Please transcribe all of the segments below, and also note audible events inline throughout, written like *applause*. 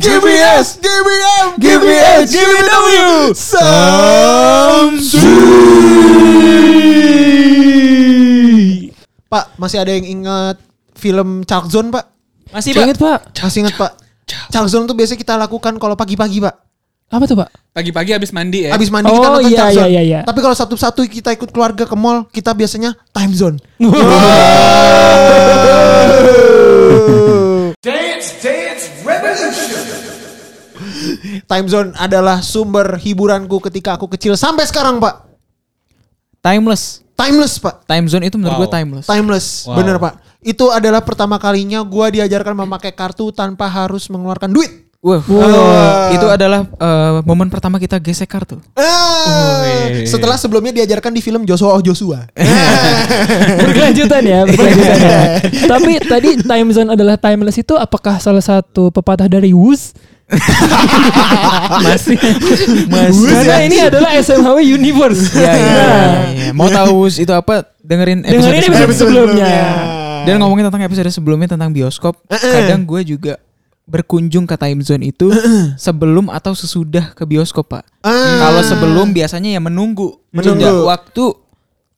give me S, give me M, give me H, give me W. Samsui. Pak, masih ada yang ingat film Chalk Zone, Pak? Masih Ingat pak. Masih ingat, Pak? Chalk Zone tuh biasanya kita lakukan kalau pagi-pagi, Pak. Apa tuh pak? Pagi-pagi habis mandi ya. Habis mandi Oh, kita nonton iya, Chalk Zone. iya, iya, iya. Tapi kalau satu-satu kita ikut keluarga ke mall, kita biasanya time zone. *laughs* Time zone adalah sumber hiburanku ketika aku kecil sampai sekarang, Pak. Timeless. Timeless, Pak. Time zone itu menurut Wow. gue timeless. Timeless, Wow. bener Pak. Itu adalah pertama kalinya gua diajarkan memakai kartu tanpa harus mengeluarkan duit. Wah, Wah. itu adalah eh, momen pertama kita gesek kartu. Ah, Wih. setelah sebelumnya diajarkan di film Joshua oh Joshua. *laughs* berkelanjutan ya, berkelanjutan ya. Tapi tadi time zone adalah timeless itu apakah salah satu pepatah dari Wus? *laughs* Masih. Masih. Karena ini adalah SMHW Universe. Ya, ya, Nah, ya, ya. Mau tahu itu apa? Dengerin episode, dengerin episode Episode sebelumnya. sebelumnya. Dan ngomongin tentang episode sebelumnya tentang bioskop, kadang gue juga berkunjung ke time zone itu *clears throat* sebelum atau sesudah ke bioskop pak. Ah. Kalau sebelum biasanya ya menunggu, Menunggu. Jeda waktu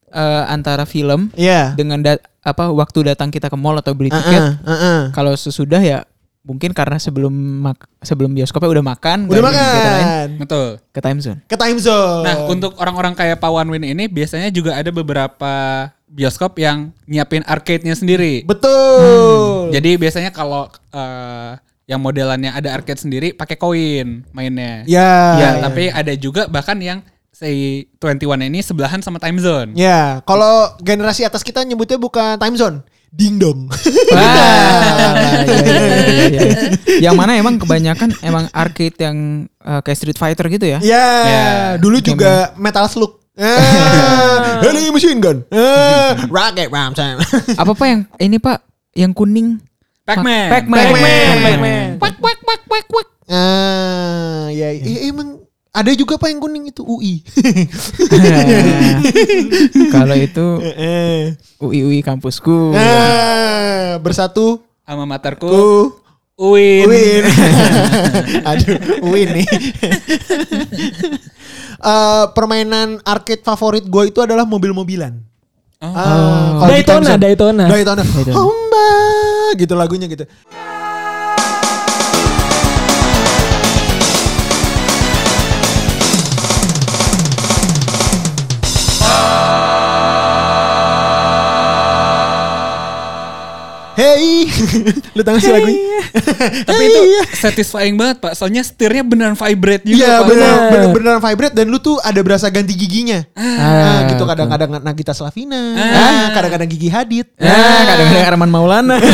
eh, antara film Iya. dengan dat- apa waktu datang kita ke mall atau beli Ah, tiket. ah, ah. Kalau sesudah ya mungkin karena sebelum mak- sebelum bioskopnya udah makan, Udah lain, makan. Betul. ke time zone. Ke time zone. Nah, untuk orang-orang kayak Pak Wanwin ini biasanya juga ada beberapa bioskop yang nyiapin arcade-nya sendiri. betul. Jadi biasanya kalau eh, yang modelannya ada arcade sendiri pakai koin mainnya. Ya. Ya, tapi ada juga bahkan yang si 21 ini sebelahan sama time zone. Ya, kalau generasi atas kita nyebutnya bukan time zone, ding dong. Wah, *laughs* iya, iya, iya, iya. Yang mana emang kebanyakan emang arcade yang eh, kayak Street Fighter gitu ya? ya, Ya. dulu juga Metal Slug. *laughs* Ah, Heli machine gun. Ah, rocket ram time. *laughs* Apa pak yang ini pak? Yang kuning? Pac-Man. Pac-Man. Pac-Man. Pac-Man. Wak wak wak wak wak. Ah, ya, ya emang ada juga pak yang kuning itu UI. *laughs* Kalau itu Eh, UI UI kampusku. ah, bersatu Sama materku. ku Uin. Win. *laughs* Aduh, win nih. Eh, *laughs* permainan arcade favorit gue itu adalah mobil-mobilan. Oh. Di Daytona, zone. Daytona. Daytona. Homba gitu lagunya gitu. Hey, lu tahu sih lagunya? *laughs* Tapi itu satisfying banget pak. Soalnya setirnya beneran vibrate juga Iya pak. benar benar beneran vibrate dan lu tuh ada berasa ganti giginya. Ah, gitu kadang-kadang Nagita Slavina, ah, kadang-kadang Gigi Hadid. Ah, kadang-kadang Arman Maulana. *laughs*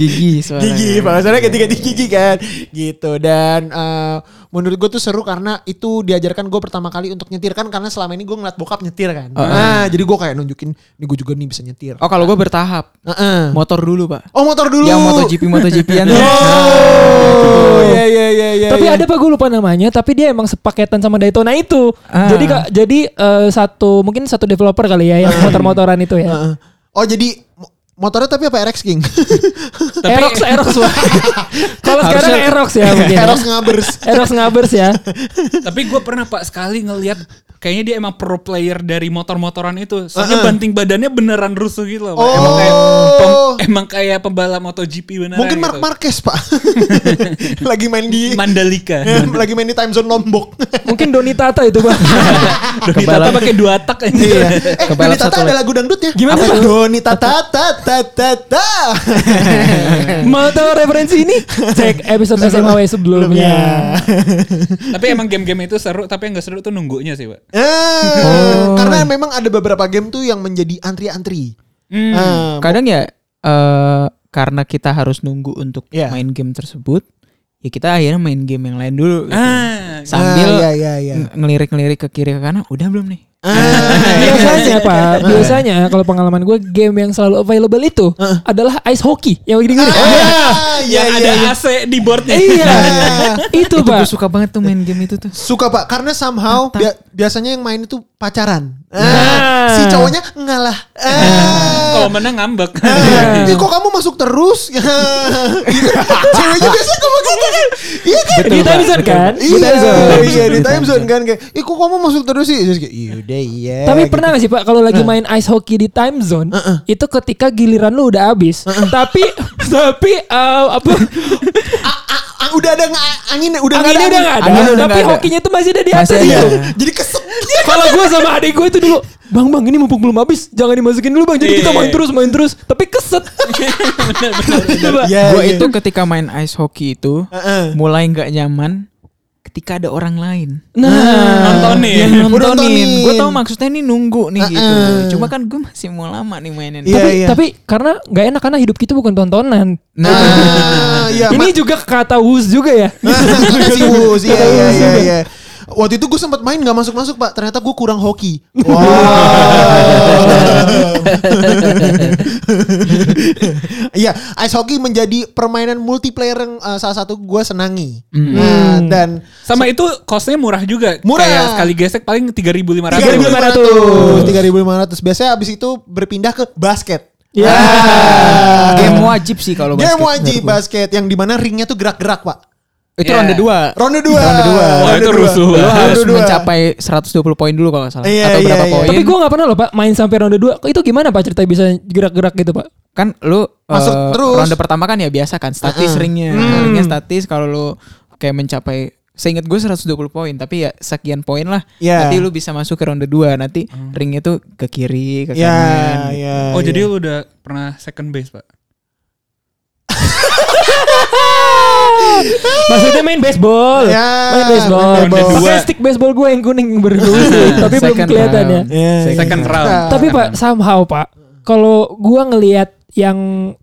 Gigi suaranya. Gigi, bahasanya ganti-ganti gigi kan, gitu. Dan eh, menurut gue tuh seru karena itu diajarkan gue pertama kali untuk nyetir kan karena selama ini gue ngeliat bokap nyetir kan. Nah, jadi gue kayak nunjukin, nih gue juga nih bisa nyetir. Oh kalau gue bertahap. Heeh. Motor dulu pak. Oh motor dulu. Yang MotoGP MotoGP-an. *laughs* Oh, iya iya iya iya. tapi iya. ada pak gue lupa namanya, tapi dia emang sepaketan sama Daytona itu. Ah. Jadi kak, jadi eh, satu mungkin satu developer kali ya yang motor-motoran itu ya. Heeh. Oh jadi motornya tapi apa RX King? Tapi- Aerox, Aerox Pak. *laughs* Kalau sekarang Aerox ya mungkin. Aerox ngabers. Aerox ngabers ya. *laughs* Tapi gue pernah pak sekali ngelihat kayaknya dia emang pro player dari motor-motoran itu. Soalnya Heeh. banting badannya beneran rusuh gitu loh. Pak. Oh. Emang kayak pem- emang kayak pembalap MotoGP beneran. Mungkin Mark gitu. Marquez pak. *laughs* Lagi main di Mandalika. lagi main di time zone Lombok. Mungkin Doni Tata itu Pak. *laughs* Doni Tata pakai dua tak aja. Iya. Eh, Kebalap Doni Tata satu ada lap. lagu dangdutnya. Gimana Apa tuh? tuh? Doni Tata Tata Tata. *laughs* Mau tahu referensi ini? Cek episode SMAW sebelumnya. tapi emang game-game itu seru, tapi yang gak seru tuh nunggunya sih, Pak. Eh, Karena memang ada beberapa game tuh yang menjadi antri-antri. Hmm. Eh, Kadang ya eh karena kita harus nunggu untuk Iya. main game tersebut, ya kita akhirnya main game yang lain dulu. gitu. Ah, Sambil Ah, iya, iya, iya. ng- ngelirik-ngelirik ke kiri ke kanan, udah belum nih? Ah, *laughs* biasanya Pak, biasanya kalau pengalaman gue game yang selalu available itu adalah ice hockey yang gini-gini. Ah, iya, yang iya, ada iya. AC di boardnya. Iya, itu Itu gue Pak. suka banget tuh main game itu tuh. Suka pak, karena somehow bia- biasanya yang main itu pacaran. Ah, si cowoknya ngalah. Ah. Kalau menang ngambek. Ah, "Ih, *laughs* kok kamu masuk terus? *laughs* Gitu. Ceweknya biasa ngomong gitu kan. Iya kan? Di time zone kan? Di time Iya, zone. iya di time zone kan kayak, "Ih, kok kamu masuk terus sih?" Terus kayak, "Yaudah iya." Tapi gitu. pernah gak sih Pak kalau lagi main ice hockey di time zone itu ketika giliran lu udah habis. Tapi *laughs* tapi eh, apa Ah, udah ada angin udah nggak anginnya ada udah ada. Angin udah tapi ada. hokinya tuh masih ada di atas. Jadi kesep. Kalau gue sama adik gue itu dulu, bang bang ini mumpung belum habis, jangan dimasukin dulu bang. Jadi kita Iya. main terus main terus, tapi keset. *laughs* Iya, Gue iya. itu ketika main ice hockey itu mulai nggak nyaman ketika ada orang lain. Nah, Nontonin. yang nontonin. nontonin. Gue tau maksudnya ini nunggu nih gitu. Cuma kan gue masih mau lama nih mainin. Iya, tapi iya. tapi karena nggak enak karena hidup kita bukan tontonan. Nah, Ah, iya. Ini juga kata Wus juga ya. *laughs* si Wus, iya iya iya iya. Waktu itu gue sempat main nggak masuk masuk pak. Ternyata gue kurang hoki. Wow. *laughs* Iya, ice hockey menjadi permainan multiplayer yang uh, salah satu gue senangi. Nah, dan Sama itu costnya murah juga. Murah. Kayak sekali gesek paling 3.500. 3.500. 3.500. Biasanya abis itu berpindah ke basket. Ya. game wajib sih kalau Game basket. wajib basket yang di mana ringnya tuh gerak-gerak pak. Itu Iya. ronde 2. Ronde dua. Ronde dua. Wah, Ronde itu dua. rusuh banget. harus Ronde dua. mencapai 120 poin dulu kalau nggak salah. Iya, Atau iya, berapa iya. poin? Tapi gue gak pernah loh pak main sampai ronde 2 Itu gimana pak cerita bisa gerak-gerak gitu pak kan lu Masuk eh, terus. ronde pertama kan ya biasa kan statis ringnya ringnya statis kalau lu kayak mencapai seingat gue 120 poin tapi ya sekian poin lah Iya. nanti lu bisa masuk ke ronde 2 nanti ringnya tuh ke kiri ke Ya, kanan ya. Oh ya. jadi lu udah pernah second base pak? *laughs* *laughs* Maksudnya main baseball Ya, Main baseball main baseball. Pakai stick baseball gue yang kuning berfungsi *laughs* Tapi belum kelihatan ya round. Ya, Second ya. round. Nah, Tapi pak somehow pak Kalau gue ngelihat yang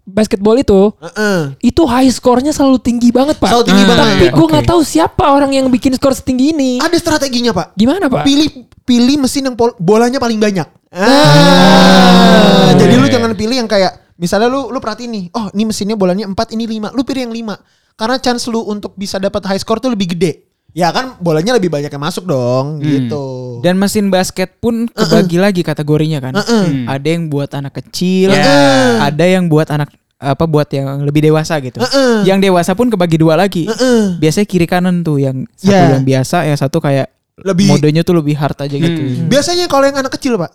basketball itu Heeh. itu high score-nya selalu tinggi banget pak. Selalu tinggi Tapi banget. gue Oke. nggak tahu siapa orang yang bikin skor setinggi ini. Ada strateginya pak. Gimana pak? Pilih pilih mesin yang pol- bolanya paling banyak. Ah. Ah, jadi lu Iya. jangan pilih yang kayak misalnya lu lu perhatiin nih, oh ini mesinnya bolanya 4 ini 5. Lu pilih yang 5. Karena chance lu untuk bisa dapat high score tuh lebih gede. Ya kan bolanya lebih banyak yang masuk dong gitu. dan mesin basket pun kebagi lagi kategorinya kan Hmm. ada yang buat anak kecil Ya. ada yang buat anak apa buat yang lebih dewasa gitu Heeh. yang dewasa pun kebagi dua lagi Heeh. biasanya kiri kanan tuh yang satu Ya. yang biasa yang satu kayak Lebih- modenya tuh lebih hard aja gitu Hmm. Biasanya kalau yang anak kecil, Pak,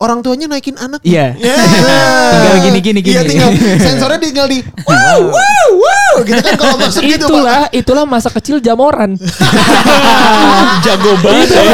orang tuanya naikin anak. Iya. Ya. *laughs* Tinggal gini, gini, Iya, gini. tinggal *laughs* sensornya tinggal di wow, wow, wow gitu kan kalau masuk gitu, Pak. itulah itulah masa kecil jamoran. *laughs* Jago banget ya.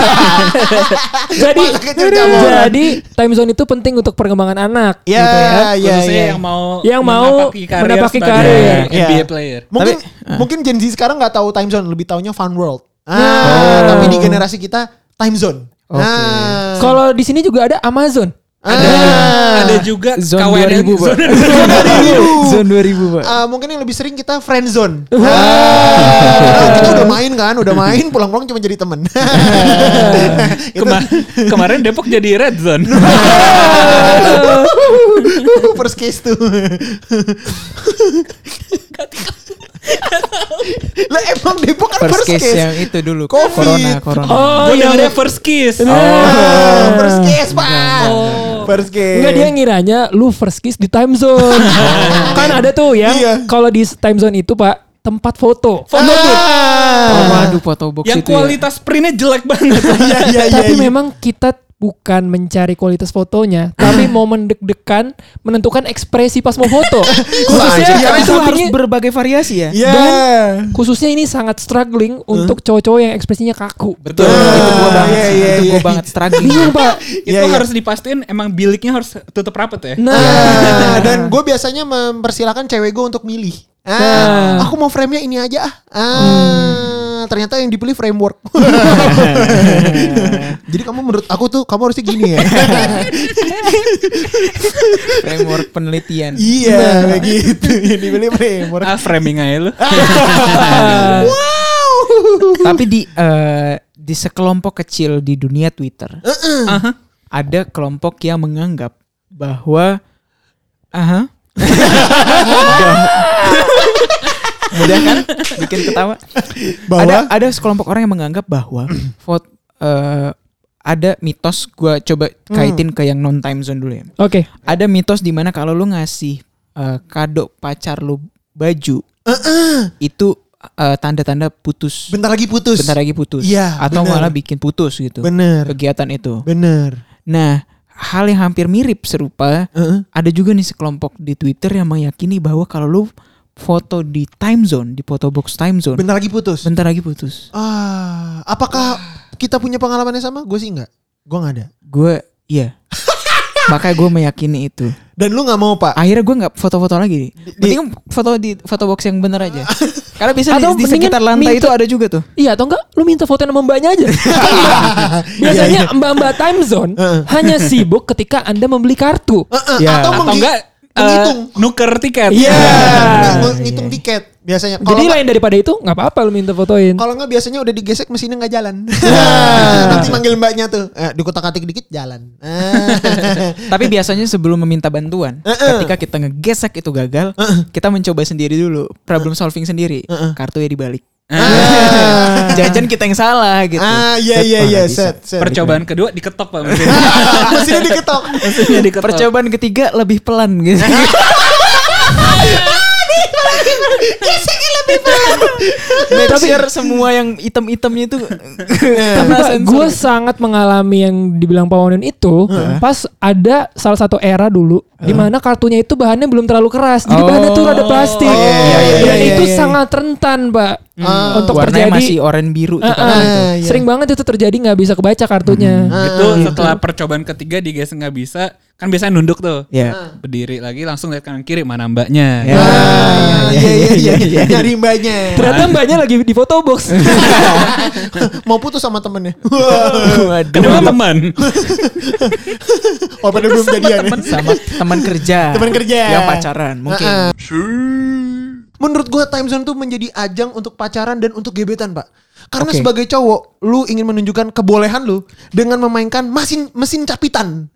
jadi jadi time zone itu penting untuk perkembangan anak. Ya, gitu ya. ya, Khususnya ya. yang mau Yang mau menapaki karir. Iya. NBA player. Mungkin Tapi- mungkin Gen Z sekarang nggak tahu time zone, lebih taunya fun world. Ah, Oh. tapi di generasi kita time zone. Oke. Ah. Kalau di sini juga ada Amazon. Ah. Ada juga Zone kawanan 2000, Pak. Zone *laughs* 2000. Zone 2000, Pak. Ah, mungkin yang lebih sering kita friend zone. *laughs* Ah, kita udah main kan, udah main pulang-pulang cuma jadi temen. *laughs* Kema- kemarin Depok jadi red zone. First case tuh. *laughs* Lah emang Depok kan First case yang itu dulu. Covid. Corona, corona. Oh, Gue yang dengarnya first kiss. Ah, first case pak. Oh. First case. Enggak dia ngiranya lu first kiss di time zone. *laughs* kan ada tuh yang Iya. kalau di time zone itu Pak tempat foto. Foto booth. Oh, Ah. waduh foto box Yang itu ya. kualitas printnya jelek banget. *laughs* Iya iya iya. tapi iya. memang kita bukan mencari kualitas fotonya, tapi *laughs* momen deg-degan menentukan ekspresi pas mau foto. *laughs* khususnya Anjir, karena itu harus berbagai variasi ya. Iya. khususnya ini sangat struggling untuk cowok-cowok yang ekspresinya kaku. Betul. Ah, itu gua banget. iya, iya, itu gua iya. banget struggling. Bingung Pak. *laughs* Itu iya. harus dipastiin emang biliknya harus tutup rapet ya. Nah, Ah, dan gue biasanya mempersilahkan cewek gue untuk milih. Ah, Nah. aku mau frame-nya ini aja ah. Ah, ternyata yang dipilih framework. *laughs* Jadi kamu menurut aku tuh kamu harusnya gini ya. Framework penelitian. iya, kayak gitu. Yang *laughs* dipilih framework. Ah framing aja lu. *laughs* wow. Tapi di eh, di sekelompok kecil di dunia Twitter Aha. ada kelompok yang menganggap bahwa aha mudah kan bikin ketawa Bahwa ada ada sekelompok orang yang menganggap bahwa *clears throat* foto eh, ada mitos gue coba Hmm. kaitin ke yang non time zone dulu ya. Oke. Ada mitos di mana kalau lu ngasih eh, kado pacar lu baju itu eh, tanda-tanda putus. Bentar lagi putus. Bentar lagi putus. Iya, Atau bener. malah bikin putus gitu. Bener. Kegiatan itu. Bener. Nah, hal yang hampir mirip serupa Heeh. ada juga nih sekelompok di Twitter yang meyakini bahwa kalau lu foto di time zone, di photo box time zone, Bentar lagi putus. bentar lagi putus. Ah, apakah kita punya pengalaman yang sama? Gue sih enggak. Gue nggak ada. Gue iya. *laughs* Makanya gue meyakini itu. Dan lu nggak mau pak? Akhirnya gue nggak foto-foto lagi. Mending foto di foto box yang bener aja. *laughs* Karena bisa di, Atau di mendingan sekitar lantai minta- itu ada juga tuh. Iya atau enggak lu minta foto sama mbaknya aja. Kan *laughs* mbak- Biasanya mbak-mbak time zone hanya sibuk ketika Anda membeli kartu. Ya. Atau, Atau enggak eh, menghitung. nuker tiket. Iya. Ngi- ngitung tiket biasanya. Kalau Jadi nggak- lain daripada itu nggak apa-apa lu minta fotoin. Kalau nggak biasanya udah digesek mesinnya nggak jalan. *laughs* Nanti manggil mbaknya tuh, eh, dikutak-atik dikit jalan. *laughs* Tapi biasanya sebelum meminta bantuan, Uh-uh. ketika kita ngegesek itu gagal, kita mencoba sendiri dulu, problem solving sendiri. Kartunya dibalik. Ah. *laughs* Jangan kita yang salah gitu. Ah, iya iya iya, set, set. Percobaan kedua diketok pak mesin. *laughs* mesinnya diketok. Mesinnya diketok. Percobaan ketiga lebih pelan gitu. *laughs* Make sure semua yang item-itemnya itu Tapi gue sangat mengalami yang dibilang Pak itu pas ada salah satu era dulu di mana kartunya itu bahannya belum terlalu keras, jadi Oh. bahannya tuh rada plastik. Oh, iya, iya, Dan iya, itu iya. sangat rentan, Pak, Ah. untuk warnanya terjadi. masih oranye biru Ah, kan. ah. Ah, iya. Sering banget itu terjadi nggak bisa kebaca kartunya. Itu setelah percobaan ketiga digesek nggak bisa, kan biasanya nunduk tuh. Ya. Berdiri lagi langsung lihat kanan kiri mana mbaknya. Ya. Ah, iya iya iya, iya, iya. nyari mbaknya. Ternyata mbaknya lagi di foto box. *laughs* Mau putus sama temennya. *laughs* Waduh. Kedua teman. Oh, pada belum jadian. ya? sama teman kerja. Teman kerja. Yang pacaran mungkin. Menurut gua time zone tuh menjadi ajang untuk pacaran dan untuk gebetan, Pak. Karena Oke. sebagai cowok, lu ingin menunjukkan kebolehan lu dengan memainkan mesin mesin capitan.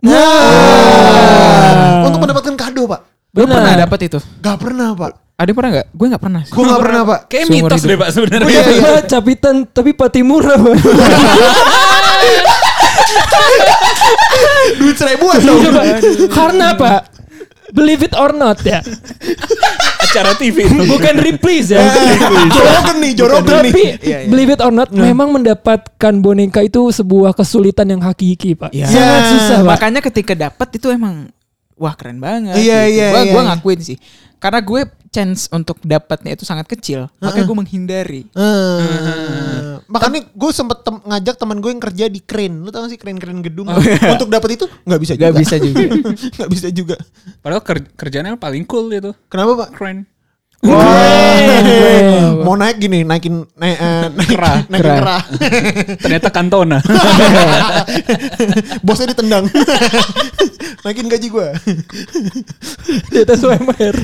Untuk mendapatkan kado, Pak. Gue pernah dapat itu. Gak pernah, Pak. Ada pernah nggak? Gue nggak pernah. sih. Gua gak pernah, Pak. Kayak mitos hidup. deh pak sebenarnya. Oh, iya, iya. Tiba capitan tapi pati murah. Pak. *laughs* Duit seribuan dong. Coba. Karena apa? Believe it or not ya. *laughs* Acara TV itu. Bukan reprise ya. Jorogen nih, jorogen nih. Tapi Iya, iya. believe it or not, memang mendapatkan boneka itu sebuah kesulitan yang hakiki, Pak. Iya. Sangat Ya, susah, Pak. Makanya ketika dapat itu emang wah keren banget. Iya, iya, Gua, iya, gua iya. ngakuin sih. Karena gue chance untuk dapatnya itu sangat kecil. Makanya gue menghindari. Eh, makanya gue sempet tem- ngajak teman gue yang kerja di crane. Lu tau gak sih crane-crane gedung? Untuk dapat itu nggak bisa juga. Gak bisa juga. *laughs* Nggak bisa juga. Padahal ker- kerjanya paling cool itu. Kenapa pak? Keren. Keren. Mau naik gini, naikin naik, eh, naik Kerah. naikin Kerah. kerah. *laughs* Ternyata kantona. *laughs* Bosnya ditendang. *laughs* naikin gaji gue. Di atas UMR.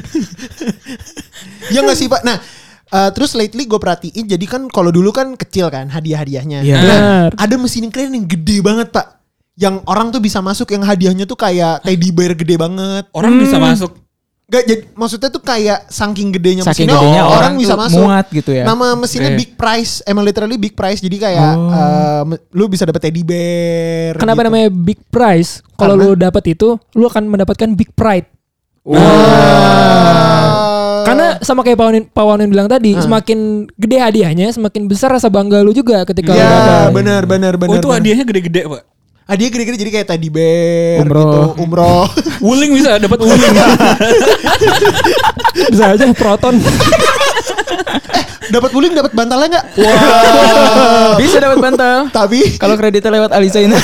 ya nggak sih pak? Nah. eh, terus lately gue perhatiin jadi kan kalau dulu kan kecil kan hadiah-hadiahnya. Iya. Nah, Benar. ada mesin crane yang gede banget pak. Yang orang tuh bisa masuk yang hadiahnya tuh kayak teddy bear gede banget. Orang bisa masuk. Gak jadi maksudnya tuh kayak saking gedenya Saking mesinnya gedenya orang, orang bisa masuk. muat gitu ya. Nama mesinnya Oke. Big Price, emang literally Big Price. Jadi kayak Oh. me- lu bisa dapet teddy bear. Kenapa gitu. namanya big prize? Kalau lu dapat itu, lu akan mendapatkan big pride. Ah. Karena sama kayak Pak Wanin, Pak Wanin bilang tadi, semakin gede hadiahnya, semakin besar rasa bangga lu juga ketika lu ya dapat. benar benar benar. Oh itu hadiahnya gede-gede pak. Hadiah gede-gede jadi kayak teddy bear Umroh. gitu, umroh. *laughs* Wuling bisa dapat wuling. *laughs* Bisa aja proton. *laughs* dapat wuling, dapat bantalnya nggak? Bisa dapat bantal. Tapi Kalau kreditnya lewat Alisa ini.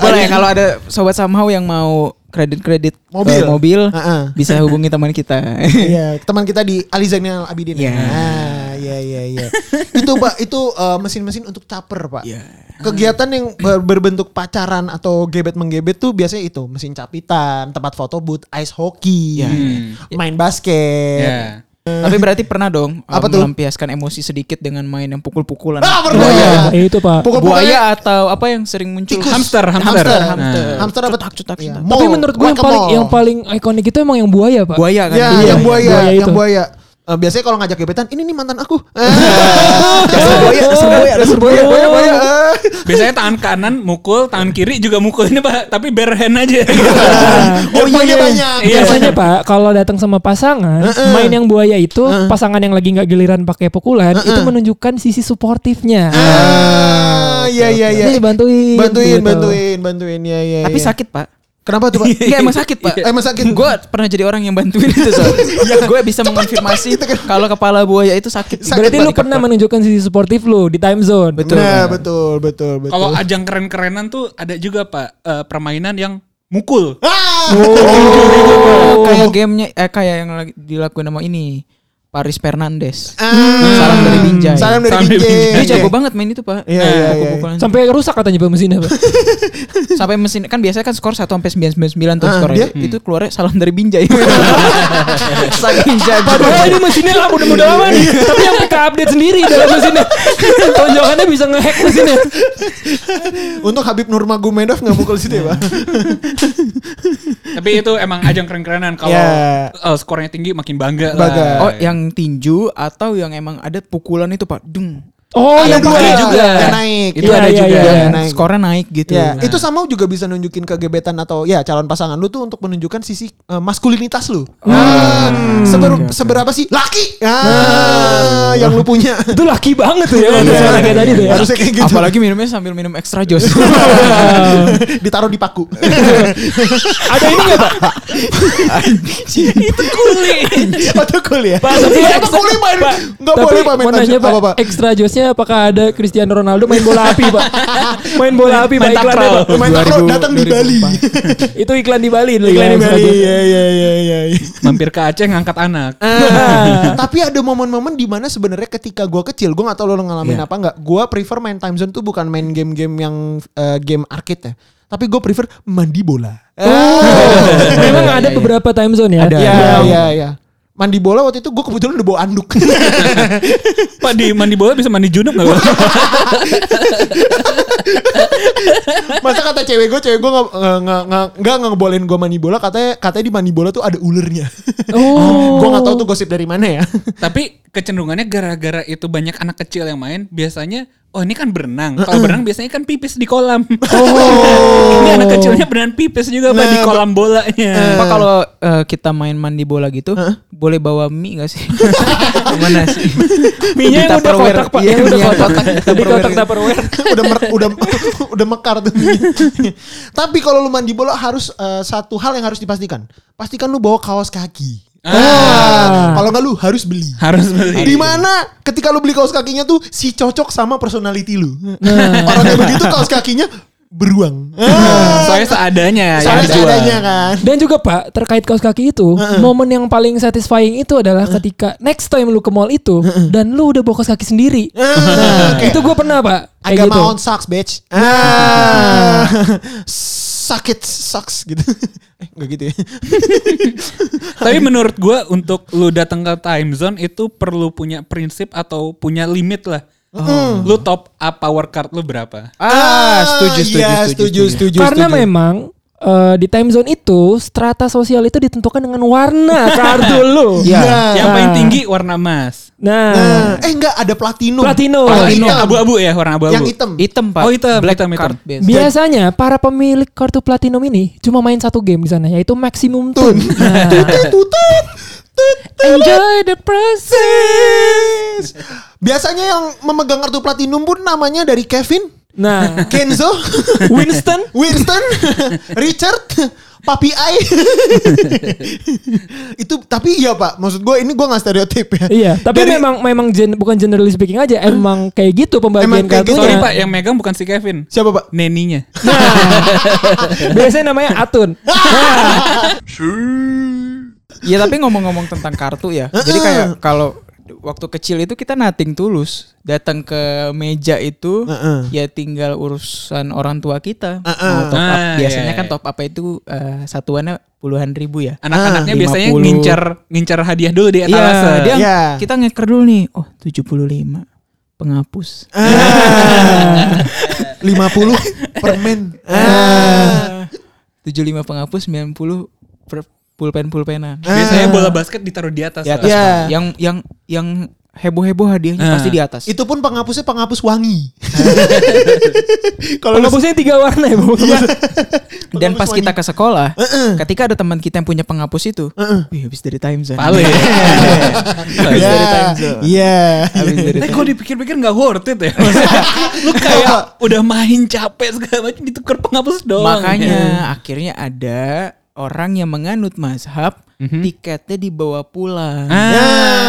Boleh kalau ada sobat somehow yang mau kredit-kredit Mobil. eh, mobil Heeh. bisa hubungi teman kita. *laughs* Iya, teman kita di Ali Zainal Abidin. Iya. Ah, iya iya iya. itu Pak, itu eh, mesin-mesin untuk caper, Pak. Iya. Kegiatan yang ber- berbentuk pacaran atau gebet menggebet tuh biasanya itu, mesin capitan, tempat foto booth, ice hockey. Hmm. main basket. Ya. Tapi berarti pernah dong Apa tuh? melampiaskan emosi sedikit dengan main yang pukul-pukulan. Ah, pernah. Buaya. Ya, itu Pak. Pukul-pukulnya Buaya atau apa yang sering muncul? tikus. Hamster, hamster. hamster, Nah. hamster, hamster dapat Cutak, cutak, Iya. cutak. Tapi menurut gue yang paling yang paling ikonik itu emang yang buaya, Pak. Buaya kan? Ya, Iya, yang iya. buaya, buaya yang itu. buaya. Eh, biasanya kalau ngajak gebetan, ini nih mantan aku. *laughs* Dasar buaya, dasar buaya, dasar buaya. boya, boya. eh. Biasanya tangan kanan mukul, tangan kiri juga mukul ini pak, tapi bare hand aja. *laughs* Oh iya, iya. banyak. Iya. Biasanya Pak, kalau datang sama pasangan, main yang buaya itu pasangan yang lagi nggak giliran pakai pukulan itu menunjukkan sisi suportifnya. Ah, iya iya iya. Nih bantuin. Bantuin, gitu. bantuin, bantuin ya ya. Tapi ya. sakit, Pak. Kenapa tuh, *laughs* Pak? Iya emang sakit pak. Emang sakit. Gue pernah jadi orang yang bantuin itu soalnya. *laughs* gue bisa mengonfirmasi kalau kepala buaya itu sakit. Sakit, Berarti lu pernah menunjukkan sisi suportif lu di time zone. Betul. Nah, betul, betul, betul. Kalau ajang keren-kerenan tuh ada juga pak eh, permainan yang mukul. ah, Oh, kayak gamenya eh kayak yang lagi dilakuin sama ini Paris Fernandes. ah. Salam dari Binjai. Salam dari Binjai. Dia jago banget main itu pak. Iya, iya, iya. Pukul-pukulan. Sampai rusak katanya Pak mesinnya, Pak. *laughs* Sampai mesin kan biasanya kan skor 1 sampai 999 tuh Ah, skornya. dia- Itu keluarnya salam dari Binjai. *laughs* Saking jago. Padahal ini mesinnya lama udah udah lama nih. Tapi yang PK update sendiri dalam mesinnya. *laughs* Tonjokannya bisa ngehack mesinnya. Untuk Habib Nurmagomedov nggak mukul situ ya, Pak? Tapi itu emang ajang keren-kerenan. Kalau Ya. eh, skornya tinggi makin bangga, Bangga. lah. Oh, yang tinju atau yang emang ada pukulan itu Pak? Dung. Oh, Ada yang dua pakai juga. Yang naik. Itu Iya, ada iya, juga. iya, iya. yang Naik. Skornya naik gitu. Ya, Nah. itu sama juga bisa nunjukin ke gebetan atau ya calon pasangan lu tuh untuk menunjukkan sisi eh, maskulinitas lu. Ah, seber- oke, oke. seberapa sih laki? Ah, yang lu punya. *laughs* itu laki banget tuh ya. Iya. Kayak tadi tuh ya. Harusnya kayak gitu. Apalagi minumnya sambil minum extra jos. *laughs* *laughs* *laughs* Ditaruh di paku. *laughs* Ada ini nggak Pak? itu kuli. Atau cool ya? Pak, tapi Apa ekstra- cool main? Tapi boleh Pak main. Pak, Apa Pak? extra josnya apakah ada Cristiano Ronaldo main bola api Pak? *laughs* Main bola api Main takraw. Pak. Main takraw 2000, datang di Bali. Itu iklan di Bali Iklan ya, di extra Bali. Iya iya iya iya. iya. Mampir ke Aceh ngangkat anak. Ah, tapi ada momen-momen di mana sebenarnya ketika gua kecil, gua nggak tahu lo ngalamin Iya. apa nggak. Gua prefer main time zone tuh bukan main game-game yang eh, game arcade ya, tapi gue prefer mandi bola. Oh, *laughs* memang ada iya, iya. beberapa time zone ya. Ada. Iya Yang- iya iya. Mandi bola waktu itu gue kebetulan udah bawa anduk. *laughs* Pak di mandi bola bisa mandi junub nggak? Pak? *laughs* Masa kata cewek gue, cewek gue nggak nggak nggak nggak ngebolehin gue mandi bola. Katanya katanya di mandi bola tuh ada ulernya. Oh. gue nggak tahu tuh gosip dari mana ya. Tapi kecenderungannya gara-gara itu banyak anak kecil yang main, biasanya oh ini kan berenang. Kalau berenang biasanya kan pipis di kolam. Oh. ini anak kecilnya berenang pipis juga Pak di Nah, kolam bolanya. Pak kalau eh, kita main mandi bola gitu, boleh bawa mie gak sih? *laughs* Gimana sih? Mie-nya yang udah kotak Pak, Iya, yang udah kotak. di kotak Tupperware. *laughs* udah mer, udah *laughs* udah mekar tuh. Tapi kalau lu mandi bola harus eh, satu hal yang harus dipastikan. Pastikan lu bawa kaos kaki. Ah, kalau nggak lu harus beli. Harus beli. Di mana ketika lu beli kaos kakinya tuh si cocok sama personality lu. Orang kayak begitu kaos kakinya beruang. Ah, Soalnya seadanya yang soalnya dijual. seadanya kan. Dan juga Pak, terkait kaos kaki itu, momen yang paling satisfying itu adalah ketika next time lu ke mall itu dan lu udah bawa kaos kaki sendiri. Nah, Oke. itu gue pernah Pak. Kayak Agak gitu. mau sucks bitch. *laughs* Ah. Sakit sucks gitu. *laughs* Eh, enggak gitu ya. *laughs* Tapi menurut gua untuk lu datang ke time zone itu perlu punya prinsip atau punya limit lah. Lu top up power card lu berapa? Ah, setuju, setuju, iya, setuju, setuju, setuju, Karena setuju. memang eh, di time zone itu strata sosial itu ditentukan dengan warna *laughs* kartu lu. Iya. Yang Nah. paling tinggi warna emas. Nah, Nah, eh enggak ada platinum. Platinum. Oh, Yang hitam. abu-abu ya, warna abu-abu. Yang hitam. Hitam pak. Oh, hitam, Black hitam, hitam. card biasa. biasanya para pemilik kartu platinum ini cuma main satu game di sana yaitu Maximum Tune. *laughs* Nah, Tutut, tutut, tutut. enjoy the process. Biasanya yang memegang kartu platinum pun namanya dari Kevin, Nah, Kenzo, *laughs* Winston Winston, *laughs* Richard, Papi Ai. *laughs* itu tapi iya Pak, maksud gue ini gue nggak stereotip ya. Iya, tapi Dari- memang memang gen, bukan generally speaking aja, emang kayak gitu pembagian Emang kayak gitu. kartunya. Sorry Pak, yang megang bukan si Kevin. siapa Pak? Neninya. Biasanya namanya Atun. Iya tapi ngomong-ngomong tentang kartu ya. Jadi kayak kalau waktu kecil itu kita nating tulus datang ke meja itu Heeh. ya tinggal urusan orang tua kita Heeh. mau top up Ah, biasanya iya, kan iya. top up itu eh, satuannya puluhan ribu ya Anak-anaknya Ah, biasanya 50. ngincar ngincar hadiah dulu di iya etalase. dia Iya. kita ngeker dulu nih oh 75 penghapus Ah. *laughs* 50 permen. Ah. 75 penghapus 90 per pulpen-pulpenan. Biasanya bola basket ditaruh di atas. Di atas. Ya. Pak. Yang yang yang heboh-heboh hadiahnya Ah. pasti di atas. Itu pun penghapusnya penghapus wangi. *laughs* Kalau Penghapusnya tiga warna ya, Bu. Iya. *laughs* Dan pas Penghapus kita wangi. ke sekolah, ketika ada teman kita yang punya penghapus itu, wih habis dari time zone. Paling. *laughs* Habis Iya. dari time zone. Iya. Dari Tapi kok dipikir-pikir nggak worth it ya. Lu kayak udah main capek segala macam ditukar penghapus doang. Makanya akhirnya ada orang yang menganut mazhab tiketnya dibawa pulang. Ah, Ya,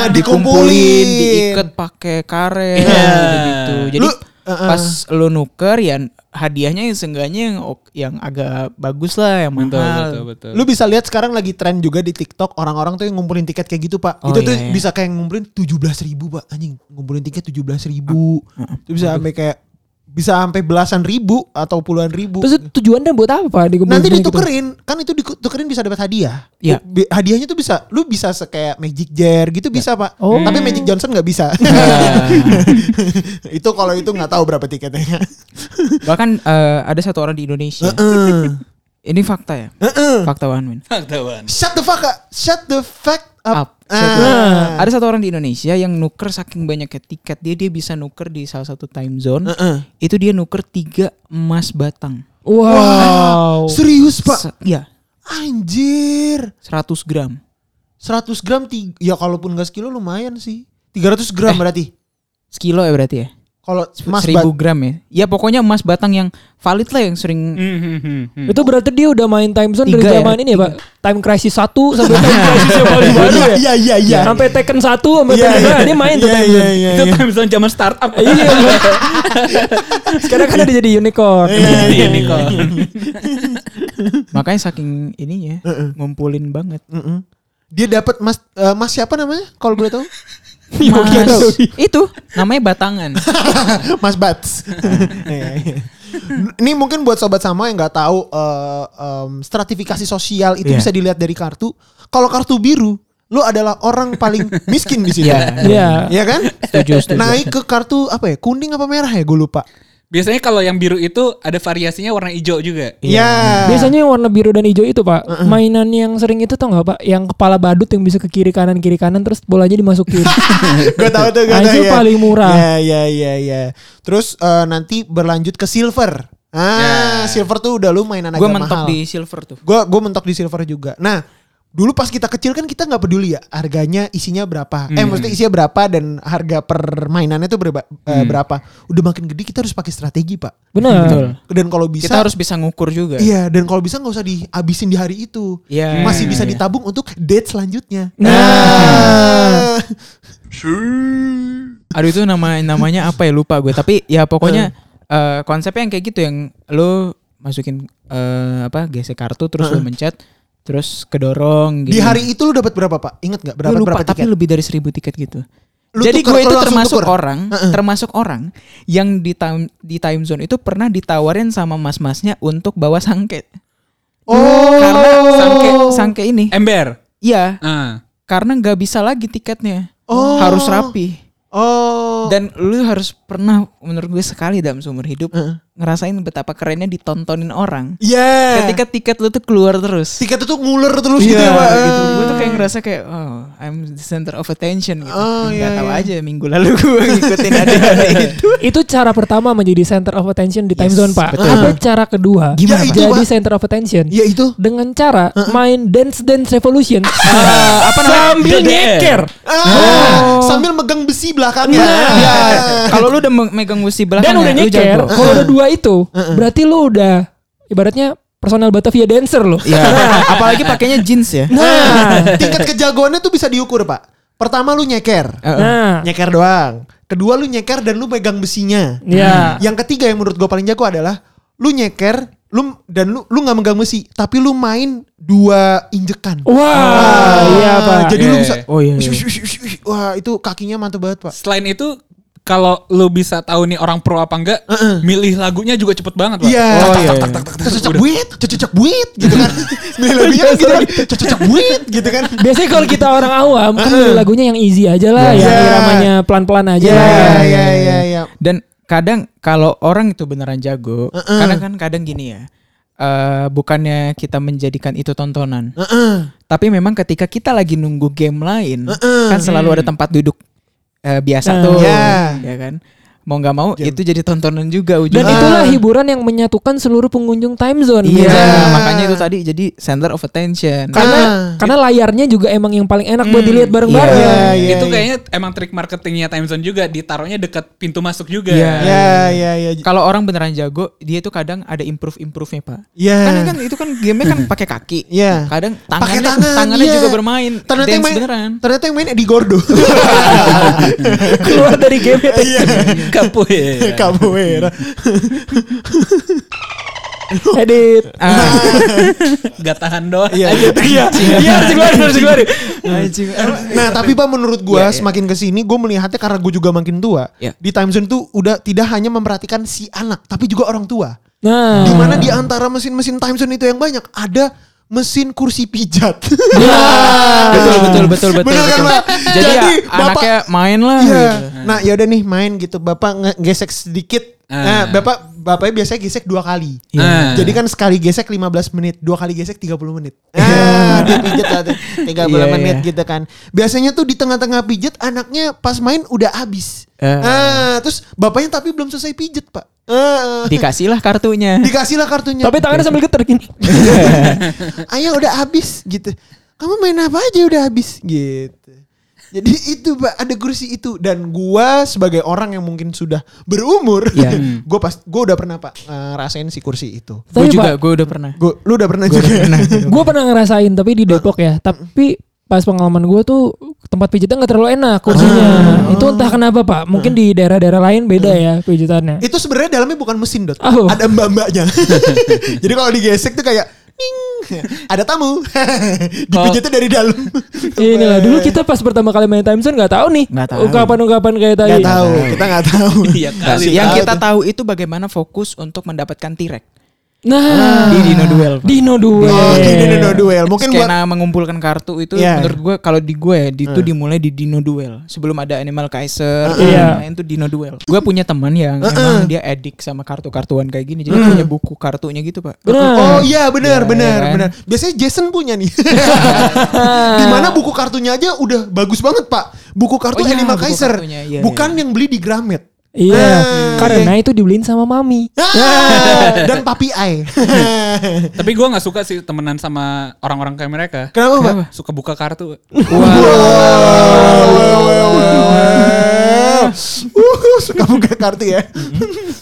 dikumpulin, dikumpulin. diikat pakai karet Iya. gitu. Jadi Lu, uh-uh. pas lu nuker ya hadiahnya yang seenggaknya yang yang agak bagus lah yang betul, mahal. betul, betul. Lu bisa lihat sekarang lagi tren juga di TikTok orang-orang tuh yang ngumpulin tiket kayak gitu pak. Oh, itu tuh iya, iya. bisa kayak ngumpulin tujuh belas ribu pak anjing ngumpulin tiket tujuh belas ribu. Itu bisa sampai kayak bisa sampai belasan ribu atau puluhan ribu. Terus tujuannya buat apa? Dikumpulin Nanti gitu? ditukerin, kan itu ditukerin bisa dapat hadiah. Iya. Bi- Hadiahnya tuh bisa, lu bisa se- kayak Magic Jar gitu bisa pak. Oh. Tapi Magic Johnson nggak bisa. *laughs* itu kalau itu nggak tahu berapa tiketnya. *laughs* Bahkan eh, ada satu orang di Indonesia. Heeh. Ini fakta ya. Heeh. Fakta one win. Faktawan. Shut the fuck up. Shut the fuck up. Up. Ah. Ada satu orang di Indonesia yang nuker saking banyaknya tiket dia dia bisa nuker di salah satu time zone. Heeh. Itu dia nuker tiga emas batang. Wow. Serius pak? Se- Iya, Anjir. 100 gram. 100 gram ti- ya kalaupun gak sekilo lumayan sih. 300 gram Eh. berarti. Sekilo ya berarti ya? Kalau emas Seribu gram ya? Ya pokoknya emas batang yang valid lah yang sering Hmm, hmm, hmm, hmm. Itu berarti dia udah main time zone dari Tiga ya? zaman ini ya, Pak. Time Crisis 1 sampai Time Crisis yang paling *laughs* baru ya. Iya iya iya. Sampai Tekken 1 sampai Iya, Tekken iya. dua, dia main tuh Iya, time iya, zone. iya, Itu iya. time zone zaman startup. Iya. *laughs* Sekarang kan ada jadi unicorn. Iya, Iya kok. *laughs* makanya saking ininya ngumpulin banget. Dia dapat mas eh, mas siapa namanya? Kalau boleh tahu? *laughs* Mas, itu namanya batangan. *laughs* mas Bats. *laughs* Iya, iya. Ini mungkin buat sobat sama yang nggak tahu eh, em, stratifikasi sosial itu Iya. bisa dilihat dari kartu. Kalau kartu biru, lu adalah orang paling miskin di sini. Iya. Iya. Iya kan? Setuju, setuju. Naik ke kartu apa ya? Kuning apa merah ya? Gue lupa. Biasanya kalau yang biru itu ada variasinya warna hijau juga. Iya. Biasanya yang warna biru dan hijau itu pak Mainan yang sering itu tau gak pak Yang kepala badut yang bisa ke kiri kanan kiri kanan Terus bolanya dimasukin *laughs* gue tahu tuh gue Nah, itu ya. paling murah. Ya ya ya ya. Terus eh, nanti berlanjut ke silver. Ah, Ya. silver tuh udah lu mainan agak Gue mahal. mentok di silver tuh. Gue gue mentok di silver juga. Nah, dulu pas kita kecil kan kita nggak peduli ya harganya isinya berapa. Eh Hmm. maksudnya isinya berapa dan harga permainannya tuh berapa, eh, Hmm. berapa. Udah makin gede kita harus pakai strategi, Pak. Bener Dan kalau bisa Kita harus bisa ngukur juga. Iya, dan kalau bisa nggak usah dihabisin di hari itu. Iya. Masih bisa Iya. ditabung untuk date selanjutnya. Nah. *laughs* Aduh itu nama namanya apa ya lupa gue. Tapi ya pokoknya *laughs* eh, konsepnya yang kayak gitu yang lo masukin eh, apa gesek kartu terus lo mencet terus kedorong Di gitu. hari itu lu dapat berapa, Pak? Ingat nggak berapa lupa berapa tapi tiket? lebih dari seribu tiket gitu. Lu Jadi gue itu termasuk tuker? orang, termasuk orang yang di time di time zone itu pernah ditawarin sama mas-masnya untuk bawa sangke. Oh. Karena sangke sangke ini, Ember. iya, Ah. karena nggak bisa lagi tiketnya, Oh. harus rapi. Oh. Dan lu harus pernah menurut gue sekali dalam seumur hidup Heeh. Ngerasain betapa kerennya ditontonin orang. Iya. Ketika tiket lu tuh keluar terus. tiket itu nguler terus Iya gitu ya, Pak. gitu. Gue tuh kayak ngerasa kayak oh I'm the center of attention gitu. Oh, Gak iya, tahu iya. aja minggu lalu gue *laughs* ngikutin ada *laughs* itu. Itu cara pertama menjadi center of attention di time Yes, zone pak betul. Ada cara kedua Gimana? Jadi Itu, Pak. center of attention Iya itu. Dengan cara main Dance Dance Revolution *laughs* apa namanya? Sambil DDR. nyeker Ah, sambil megang besi belakangnya. Nah. Ya, kalau lu udah me- megang besi belakang Dan udah ya, lu nyeker jago. Kalau udah dua itu Berarti lu udah Ibaratnya personal Batavia dancer lo Iya. *laughs* Apalagi pakainya jeans ya. Nah, *laughs* tingkat kejagoannya tuh bisa diukur, Pak. Pertama lu nyeker. Nah Nyeker doang. Kedua lu nyeker dan lu pegang besinya. Ya Yang ketiga yang menurut gue paling jago adalah lu nyeker, lu dan lu lu nggak megang besi, tapi lu main dua injekan. Wah Iya pak Jadi lu Iya. bisa Oh iya. Wish, wish, wish, wish. Wah, itu kakinya mantep banget, Pak. Selain itu kalau lu bisa tahu nih orang pro apa enggak, milih lagunya juga cepet banget, Pak. Iya. Oh, iya, iya. Cocok buit, cocok buit gitu kan. *laughs* Milih lagunya gitu kan. Cocok buit gitu kan. Biasanya kalau kita orang awam kan milih lagunya yang easy aja lah, Iya. yang iramanya pelan-pelan aja. Iya, lah. iya, iya, iya. Dan kadang kalau orang itu beneran jago, kadang kan kadang gini ya. eh bukannya kita menjadikan itu tontonan, Heeh. Tapi memang ketika kita lagi nunggu game lain, kan selalu ada tempat duduk eh, biasa Nah. tuh, Ya. ya kan? Mau nggak mau itu jadi tontonan juga Dan ujungnya. itulah hiburan yang menyatukan seluruh pengunjung time zone. Iya, biasanya. makanya itu tadi jadi center of attention. Karena Ah. karena layarnya juga emang yang paling enak buat dilihat bareng-bareng. Iya, iya, itu iya. kayaknya emang trik marketingnya time zone juga ditaruhnya dekat pintu masuk juga. Iya. Ya, ya, ya. Kalau orang beneran jago, dia tuh kadang ada improve improve-nya pak. Ya. Karena kan itu kan gamenya kan pakai kaki. Iya. Kadang Pakai tangannya tangan, tangannya iya. juga bermain. Ternyata yang main, beneran. ternyata yang main Eddie Gordo. *laughs* Keluar dari game Iya. *laughs* Capoeira. *laughs* Capoeira. edit. *laughs* Ah, Gak tahan doang. Iya. Iya, iya harus dikeluarin, harus dikeluarin. Nah, tapi Pak menurut gua semakin ke sini gue melihatnya karena gue juga makin tua. Iya. Di time zone tuh udah tidak hanya memperhatikan si anak, tapi juga orang tua. Nah, Di mana di antara mesin-mesin time zone itu yang banyak ada mesin kursi pijat. *laughs* betul betul betul betul. Bener kan, betul. Pak? Jadi, Jadi, ya, Bapak- anaknya main lah. Iya. gitu. Nah, ya udah nih main gitu. Bapak ngegesek sedikit. Nah, Ah. Bapak bapaknya biasanya gesek dua kali. Ah. Jadi kan sekali gesek 15 menit, dua kali gesek 30 menit. Ah, dia pijet lah tuh, *laughs* 30 Iya, menit iya. gitu kan. Biasanya tuh di tengah-tengah pijet anaknya pas main udah habis. Ah. Ah, terus bapaknya tapi belum selesai pijet, Pak. Ah, Dikasihlah kartunya. dikasihlah kartunya. tapi tangannya sambil geter gini. *laughs* Ayah udah habis gitu. Kamu main apa aja udah habis gitu. Jadi itu pak ada kursi itu dan gua sebagai orang yang mungkin sudah berumur, Iya. *laughs* gua pas gua udah pernah pak eh, rasain si kursi itu. Tapi, juga, Pak, gue udah pernah. Gua, lu udah pernah juga? ya? *laughs* gue pernah ngerasain tapi di Depok ya. Tapi pas pengalaman gue tuh tempat pijitnya nggak terlalu enak kursinya. Itu entah kenapa pak. Mungkin di daerah-daerah lain beda ya pijitannya. itu sebenarnya dalamnya bukan mesin dot, Oh. ada mbak-mbaknya. *laughs* Jadi kalau digesek tuh kayak Ada tamu. *laughs* Dipijitnya dari dalam. Inilah dulu kita pas pertama kali main time zone nggak tahu nih Nggak tahu. ungkapan-ungkapan kayak tadi. Gak tahu, kita nggak tahu. Iya kali. yang kita tahu itu bagaimana fokus untuk mendapatkan T-Rex Nah, di Dino Duel. Pak. Dino Duel. Oh, gini Dino Duel. Mungkin buat skena mengumpulkan kartu itu Iya. menurut gue kalau di gue ya, di- itu dimulai di Dino Duel sebelum ada Animal Kaiser Iya. nah, itu Dino Duel gue punya teman yang emang dia edik sama kartu-kartuan kayak gini jadi punya buku kartunya gitu pak Benar. Oh iya benar Iya, benar kan? benar. Biasanya Jason punya nih. *laughs* Di mana buku kartunya aja udah bagus banget pak. Buku kartu Oh iya, Animal buku Kaiser. kartunya, iya, Bukan yang beli di Gramet. Iya, Ah, karena itu dibeliin sama mami. Ah, *laughs* dan Papi Ai. *laughs* Tapi gue nggak suka sih temenan sama orang-orang kayak mereka. Kenapa pak? Suka buka kartu. *laughs* Wow. Uh, suka buka kartu ya.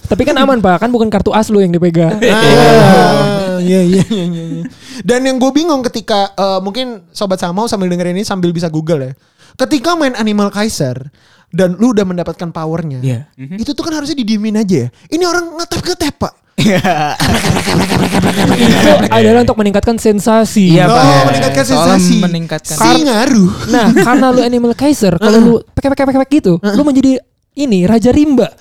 Tapi kan aman pak, kan bukan kartu as lu yang dipegang. Ah, Iya iya iya iya. iya. Dan yang gue bingung ketika eh, mungkin sobat Samau sambil dengerin ini sambil bisa Google ya. Ketika main Animal Kaiser dan lu udah mendapatkan powernya, Iya. itu tuh kan harusnya didiemin aja ya. Ini orang ngetep ngetep pak. itu adalah untuk meningkatkan sensasi. Iya, oh, Pak. meningkatkan Soalnya sensasi. meningkatkan- si ngaruh. Nah, karena lu Animal Kaiser, *laughs* kalau lu pek pek pek pek gitu, lu menjadi ini Raja Rimba. *laughs*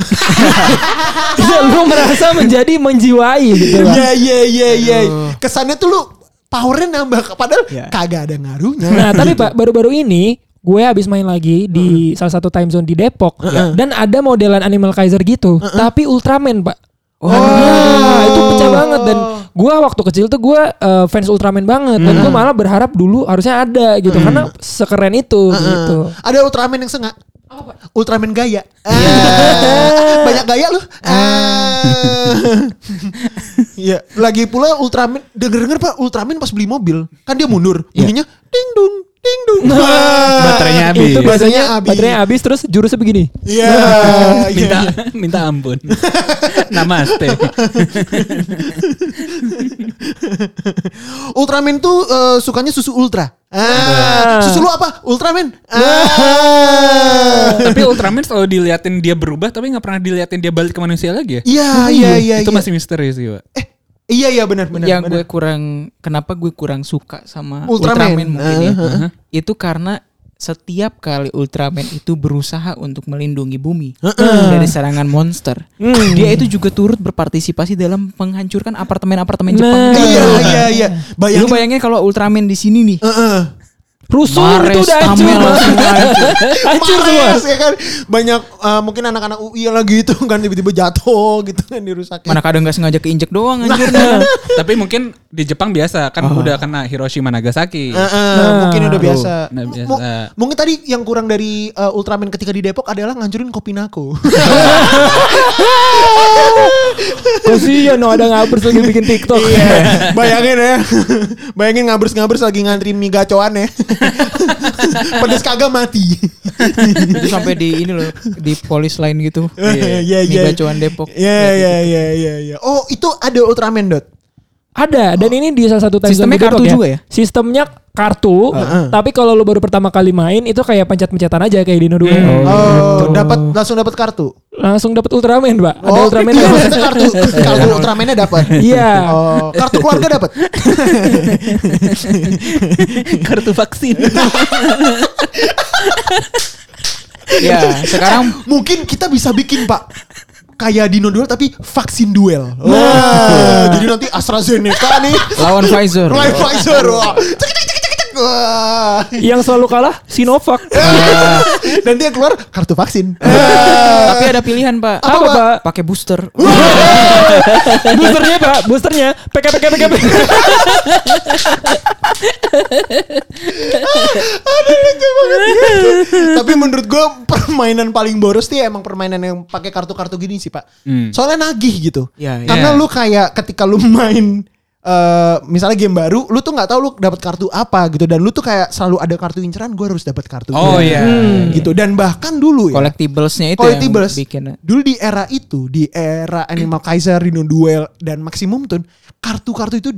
Iya, lu merasa menjadi menjiwai gitu. Pak. Iya iya iya iya. Kesannya tuh lu powernya nambah padahal Iya. kagak ada ngaruhnya. Nah, tapi Pak, baru-baru ini gue habis main lagi di salah satu time zone di Depok dan ada modelan Animal Kaiser gitu, tapi Ultraman, Pak. Oh. Nah, itu pecah banget dan gua waktu kecil tuh gua eh, fans Ultraman banget dan gua malah berharap dulu harusnya ada gitu karena sekeren itu gitu. Ada Ultraman yang sengak. Ultraman gaya. Ah, *laughs* Banyak gaya lu. Ah. *laughs* Iya, lagi pula Ultraman denger-denger Pak, Ultraman pas beli mobil, kan dia mundur. Bunyinya ding dung, ding dung. *laughs* Baterainya habis. Itu Baterainya habis. baterainya habis terus jurusnya begini. Iya. *laughs* iya, minta iya. minta ampun. *laughs* Namaste. *laughs* Ultraman tuh eh, sukanya susu ultra. Ah, susu lu apa? Ultraman. Ah. tapi Ultraman selalu diliatin dia berubah tapi nggak pernah diliatin dia balik ke manusia lagi ya. Iya, iya, iya. Itu iya. masih misteri sih, Pak. Eh, iya iya benar benar. yang benar. gue kurang kenapa gue kurang suka sama Ultraman. Ultraman, mungkin ya Uh-huh. itu karena setiap kali Ultraman itu berusaha untuk melindungi bumi dari serangan monster Hmm. dia itu juga turut berpartisipasi dalam menghancurkan apartemen-apartemen Jepang Nah. Iya iya iya. Lu Bayangin. kalau Ultraman di sini nih. Rusuh Mares, itu udah hancur. *laughs* Hancur semua. Ya kan banyak eh, mungkin anak-anak UI lagi itu kan tiba-tiba jatuh gitu kan dirusakin. Mana kadang nggak sengaja keinjek doang anjir. *laughs* Tapi mungkin di Jepang biasa kan udah kena Hiroshima Nagasaki. Eh, eh, mungkin udah biasa. Nah, M- biasa. mu- mungkin tadi yang kurang dari eh, Ultraman ketika di Depok adalah ngancurin kopi nako. *laughs* Kasihan no ada ngabers lagi bikin TikTok. Iya, bayangin ya. Bayangin ngabers-ngabers lagi ngantri mie gacoan ya. *laughs* Pedes kagak mati. *laughs* Itu sampai di ini loh, di polis lain gitu. *laughs* Iya, iya. gacoan Depok. Iya, iya, iya, iya, iya. Oh, itu ada Ultraman dot. Ada dan ini di salah satu time Sistemnya kartu Depok juga ya? Sistemnya kartu, tapi kalau lu baru pertama kali main itu kayak pencet-pencetan aja kayak di Dino 2. Oh, dapat langsung dapat kartu. Langsung dapat Ultraman, Pak. Ada Oh, Ultraman. iya, maksudnya kartu *laughs* kartu Ultramannya dapat. Iya. Oh, kartu keluarga dapat. *laughs* Kartu vaksin. *laughs* Ya, sekarang Mungkin kita bisa bikin, Pak. Kayak Dino Duel tapi vaksin duel. Wah, jadi nanti AstraZeneca nih lawan Pfizer. lawan Pfizer. Wah. Cek, cek, cek, cek, cek. Wah. Yang selalu kalah Sinovac. *laughs* Nanti yang keluar kartu vaksin. Tapi ada pilihan, Pak. Apa, Pak? Pakai booster. *laughs* Boosternya, Pak. Boosternya PK PK PK. PK. Tapi menurut gue permainan paling boros sih emang permainan yang pakai kartu-kartu gini sih pak. Hmm. Soalnya nagih gitu. Iya. Karena Iya. lu kayak ketika lu main eh misalnya game baru, lu tuh nggak tahu lu dapat kartu apa gitu dan lu tuh kayak selalu ada kartu inceran, gue harus dapat kartu Oh, iya. gitu dan bahkan dulu ya. Collectiblesnya itu Collectibles. yang bikin. Dulu di era itu, di era Animal Kaiser, Dino Duel dan Maximum Tune, kartu-kartu itu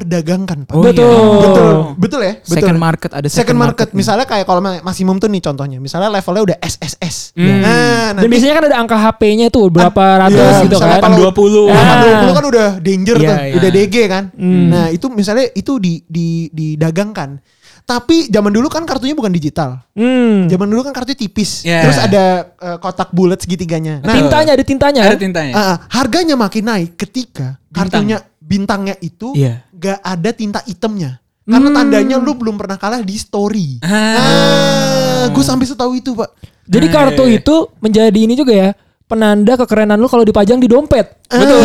diperdagangkan, Pak. Oh, iya. Betul. Betul, betul ya? Betul. Second market ada Second market. Misalnya kayak kalau Maximum tuh nih contohnya. Misalnya levelnya udah SSS. Hmm. Nah, Dan biasanya kan ada angka HP-nya tuh berapa ratus iya, gitu kan. kalau- 20. Ya. Delapan 20 kan udah danger Iya, tuh, iya. udah DG kan. Hmm. Nah, itu misalnya itu di di didagangkan. Tapi zaman dulu kan kartunya bukan digital. Hmm. Zaman dulu kan kartunya tipis. Yeah. Terus ada eh, kotak bulat segitiganya. Nah, tintanya ada tintanya. Ada tintanya. ah, ah, harganya makin naik ketika Bintang. kartunya bintangnya itu Iya. gak ada tinta hitamnya. Karena Hmm. tandanya lu belum pernah kalah di story. Ah. Ah, gue sampai setahu itu, Pak. Jadi Nah, kartu iya, iya. itu menjadi ini juga ya penanda kekerenan lu kalau dipajang di dompet. Betul.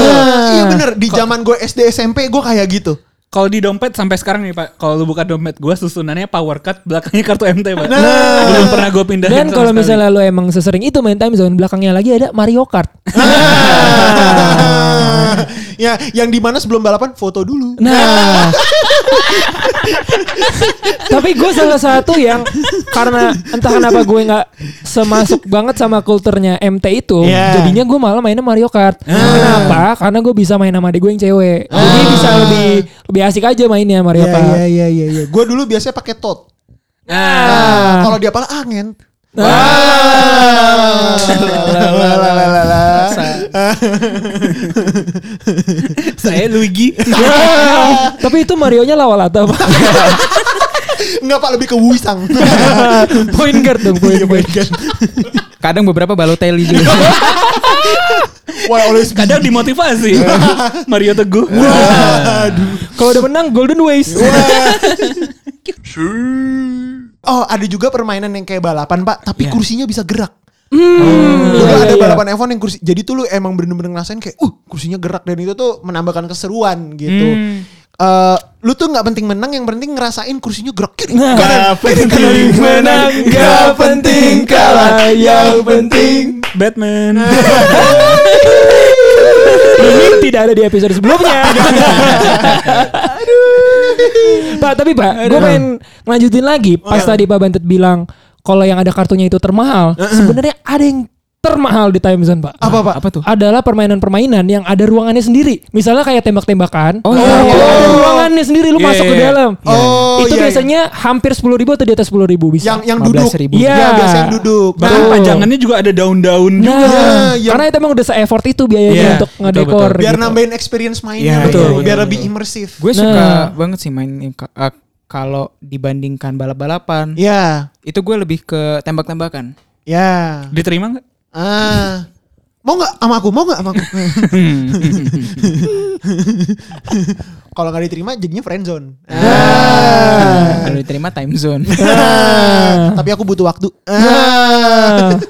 iya bener. Di zaman gue SD SMP gue kayak gitu. Kalau di dompet sampai sekarang nih Pak, kalau lu buka dompet gua susunannya power card, belakangnya kartu MT Pak. Nah. Belum pernah gue pindahin Dan kalau misalnya lu emang sesering itu main time zone belakangnya lagi ada Mario Kart. *laughs* ya, yang di mana sebelum balapan foto dulu. Nah. *laughs* Tapi gue salah satu yang karena entah kenapa gue nggak semasuk banget sama kulturnya MT itu, Iya. jadinya gue malah mainnya Mario Kart. Kenapa? Karena gue bisa main sama adik gue yang cewek. Jadi bisa lebih lebih asik aja mainnya Mario Iya Kart. iya iya iya. iya. Gue dulu biasanya pakai tot. Nah, Ah, kalau dia apa angin. Saya Luigi. *laughs* Tapi itu Marionya lawalata Pak. Enggak pak lebih ke Wisang. *laughs* point guard dong, point, point. Kadang beberapa Balotelli juga. *laughs* Wah always be. Kadang dimotivasi. Mario Teguh. Kalau udah menang Golden Ways. Oh ada juga permainan yang kayak balapan pak, tapi Iya. kursinya bisa gerak. Hmm, Dulu iya, ada iya. balapan F1 yang kursi. Jadi tuh lu emang bener-bener ngerasain kayak, uh kursinya gerak dan itu tuh menambahkan keseruan gitu. Hmm. Eh, lu tuh nggak penting menang, yang penting ngerasain kursinya gerak kiri Nah, kanan. penting menang, gak penting kalah, yang penting Batman. *laughs* ini tidak ada di episode sebelumnya. *laughs* *laughs* Pak, tapi Pak, gue pengen ngelanjutin lagi. Pas tadi Pak Bantet bilang kalau yang ada kartunya itu termahal, sebenarnya ada yang termahal di time zone, Pak. Apa pak? Apa tuh? Adalah permainan-permainan yang ada ruangannya sendiri. Misalnya kayak tembak-tembakan. Oh, Nah, iya, itu iya. ada ruangannya sendiri, lu Iya, masuk ke iya, iya. dalam. Oh, itu iya, iya. biasanya hampir 10 ribu atau di atas 10 ribu bisa. Yang yang duduk. 15.000. Iya. Ya, biasa yang duduk. Bahkan Betul. pajangannya juga ada daun-daun Nah, juga. Iya, yang- karena itu emang udah se-effort itu biayanya Iya, untuk betul, ngedekor. betul. biar gitu. nambahin experience mainnya, Iya, betul. iya, biar iya, lebih iya. imersif. Gue Nah. suka banget sih main eh, kalau dibandingkan balap-balapan. Ya, Itu gue lebih ke tembak-tembakan. ya. Diterima nggak? Ah, mau nggak sama aku? Mau nggak sama aku? *laughs* *laughs* Kalau nggak diterima jadinya friendzone. Ah. Kalau diterima time zone. Ah. Tapi aku butuh waktu. Ah. *laughs*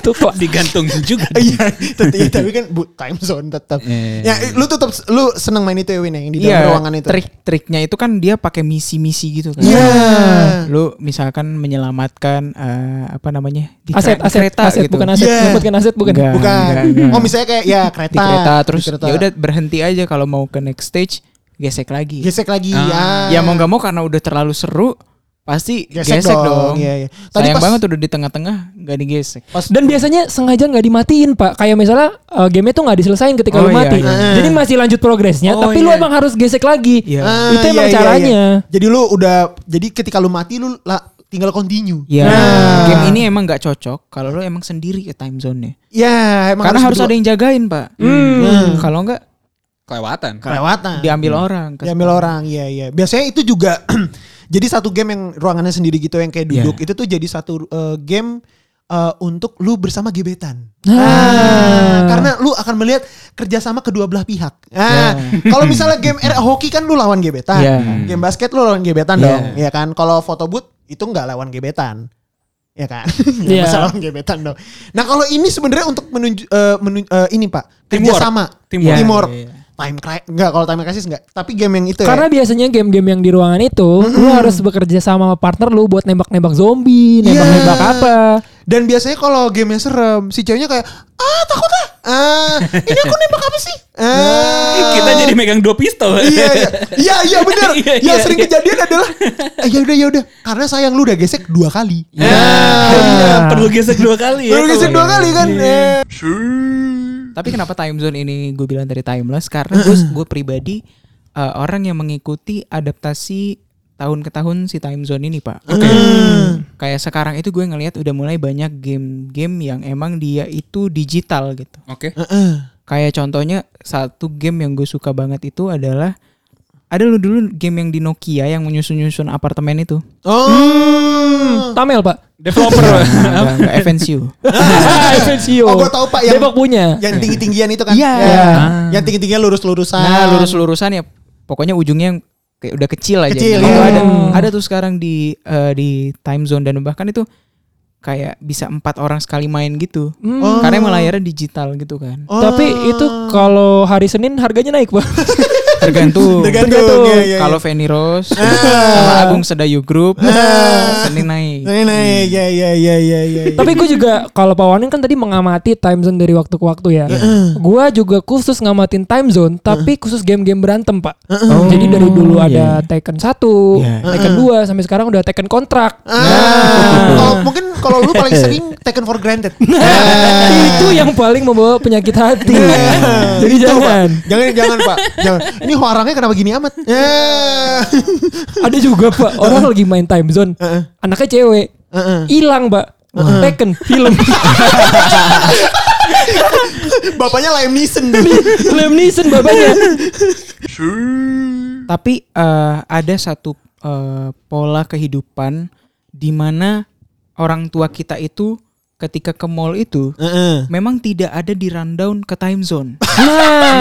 Tuh kok Digantung juga. *laughs* Iya, iya, tapi kan bu, time zone tetap. Iya. Ya, lu tetap lu seneng main itu ya Win ya, yang di dalam Iya, ruangan itu. trik-triknya itu kan dia pakai misi-misi gitu kan. Iya. Lu misalkan menyelamatkan eh, apa namanya? Di aset kre- aset kereta aset gitu. bukan aset Iya. menyebutkan aset bukan Enggak. Bukan. enggak, enggak. Oh, misalnya kayak ya kereta. di kereta terus ya udah berhenti aja kalau mau ke next stage gesek lagi. gesek lagi. Ah. Ya, Ya mau nggak mau karena udah terlalu seru pasti Gesek gesek, dong, dong. iya, iya. Tadi Sayang pas- banget udah di tengah-tengah nggak digesek. dan biasanya sengaja nggak dimatiin pak kayak misalnya eh, game itu nggak diselesain ketika Oh, lu iya, mati iya. jadi masih lanjut progresnya Oh, tapi lu iya. emang harus gesek lagi Iya. Ah, itu emang iya, iya, caranya iya. Jadi lu udah jadi ketika lu mati lu lah, tinggal continue. Ya, Nah. game ini emang nggak cocok kalau lu emang sendiri ke time zone-nya. Ya, emang Karena harus berdua. ada yang jagain, Pak. Hmm. Kalau nggak Kelewatan. kelewatan. diambil orang. ke- Diambil orang, iya iya. Biasanya itu juga *clears throat* jadi satu game yang ruangannya sendiri gitu yang kayak duduk Iya. itu tuh jadi satu eh, game eh, untuk lu bersama gebetan. Nah. Ah, karena lu akan melihat kerjasama kedua belah pihak. Ah, kalau misalnya game air hoki kan lu lawan gebetan, Iya. game basket lu lawan gebetan Iya. dong, ya kan? Kalau foto booth itu nggak lawan gebetan. Ya kan? *laughs* Iya. masalah lawan gebetan dong. Nah, kalau ini sebenarnya untuk menunjuk eh, menun- eh, ini Pak, kerjasama. Teamwork. Teamwork. Iya, iya. Time cry enggak kalau time crisis enggak, tapi game yang itu Karena ya. biasanya game-game yang di ruangan itu lu harus bekerja sama sama partner lu buat nembak-nembak zombie, nembak-nembak Iya. apa. Dan biasanya kalau gamenya serem, si ceweknya kayak ah takut ah. Ah, *laughs* ini aku nembak apa sih? Ah. Kita jadi megang dua pistol. iya iya iya iya benar. *laughs* Iya, yang iya, sering iya. kejadian adalah eh, ya udah ya udah karena sayang lu udah gesek dua kali. Ya, iya, perlu gesek dua kali ya. Lu gesek dua kali kan. Eh. Tapi kenapa time zone ini gue bilang dari timeless? Karena gue gue pribadi uh, orang yang mengikuti adaptasi tahun ke tahun si time zone ini pak. Kayak sekarang itu gue ngelihat udah mulai banyak game-game yang emang dia itu digital gitu. Oke. Kayak contohnya satu game yang gue suka banget itu adalah ada lu dulu game yang di Nokia yang menyusun-nyusun apartemen itu. Oh. Tamel pak. Developer. Enggak, enggak FNCU. *laughs* FNCO. Oh, gua tahu, Pak, yang- Depok punya. Yang tinggi-tinggian itu kan. Iya. Ya. Ah. Yang tinggi-tinggian lurus-lurusan. Nah, lurus-lurusan ya pokoknya ujungnya yang kayak udah kecil aja. Kecil, Itu iya. ada ada tuh sekarang di eh, di time zone dan bahkan itu kayak bisa empat orang sekali main gitu. Hmm. Karena emang layarnya digital gitu kan. Oh. Tapi itu kalau hari Senin harganya naik pak. *laughs* *laughs* Tergantung. Tergantung. Iya, iya, iya. Kalau Feni Rose sama Agung Sedayu Group Senin naik. Nah, nah, ya ya ya ya ya. Tapi gue juga kalau Pak Wanin kan tadi mengamati time zone dari waktu ke waktu ya. Gue juga khusus ngamatin time zone, tapi khusus game-game berantem pak. Jadi dari dulu ada Tekken 1, Iya. Tekken 2, sampai sekarang udah Tekken kontrak. Ah, kalau mungkin kalau lu paling sering taken for granted. *laughs* itu yang paling membawa penyakit hati. Jadi Itu, jangan. Pak. Jangan jangan Pak. Jangan. Ini orangnya kenapa gini amat? Ya. Ada juga pak. *laughs* Orang lagi main time zone, anaknya cewek, hilang pak. Tekken film. *laughs* Bapaknya Liam Neeson. Liam *laughs* Neeson bapaknya Tapi eh, ada satu eh, pola kehidupan di mana orang tua kita itu ketika ke mall itu memang tidak ada di rundown ke time zone. *laughs*